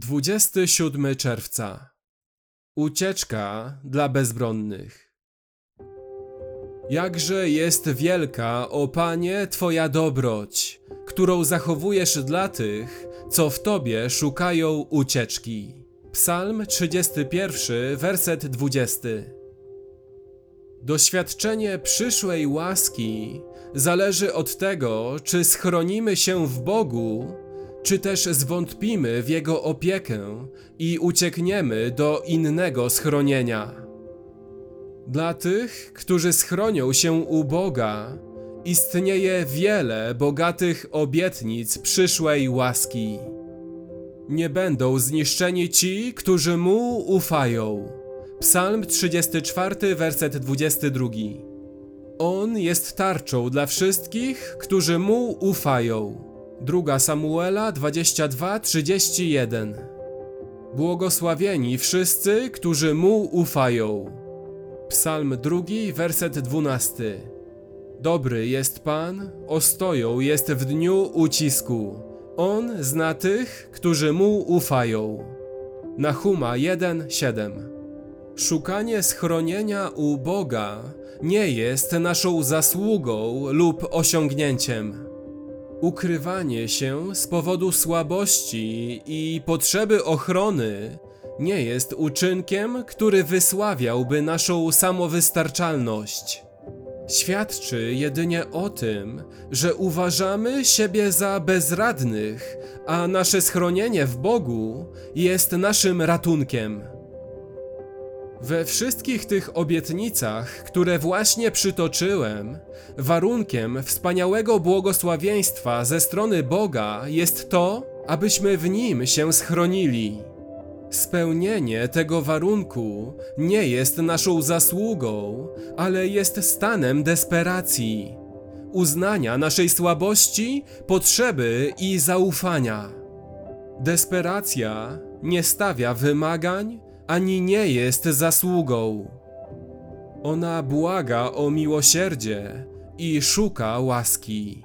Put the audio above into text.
27 czerwca. Ucieczka dla bezbronnych. Jakże jest wielka, o Panie, Twoja dobroć, którą zachowujesz dla tych, co w Tobie szukają ucieczki. Psalm 31, werset 20. Doświadczenie przyszłej łaski zależy od tego, czy schronimy się w Bogu, czy też zwątpimy w Jego opiekę i uciekniemy do innego schronienia. Dla tych, którzy schronią się u Boga, istnieje wiele bogatych obietnic przyszłej łaski. Nie będą zniszczeni ci, którzy Mu ufają. Psalm 34, werset 22. On jest tarczą dla wszystkich, którzy Mu ufają. 2 Samuela 22:31 Błogosławieni wszyscy, którzy Mu ufają. Psalm 2, werset 12 Dobry jest Pan, ostoją jest w dniu ucisku. On zna tych, którzy Mu ufają. Nahuma 1:7 Szukanie schronienia u Boga nie jest naszą zasługą lub osiągnięciem. Ukrywanie się z powodu słabości i potrzeby ochrony nie jest uczynkiem, który wysławiałby naszą samowystarczalność. Świadczy jedynie o tym, że uważamy siebie za bezradnych, a nasze schronienie w Bogu jest naszym ratunkiem. We wszystkich tych obietnicach, które właśnie przytoczyłem, warunkiem wspaniałego błogosławieństwa ze strony Boga jest to, abyśmy w nim się schronili. Spełnienie tego warunku nie jest naszą zasługą, ale jest stanem desperacji, uznania naszej słabości, potrzeby i zaufania. Desperacja nie stawia wymagań, ani nie jest zasługą. Ona błaga o miłosierdzie i szuka łaski.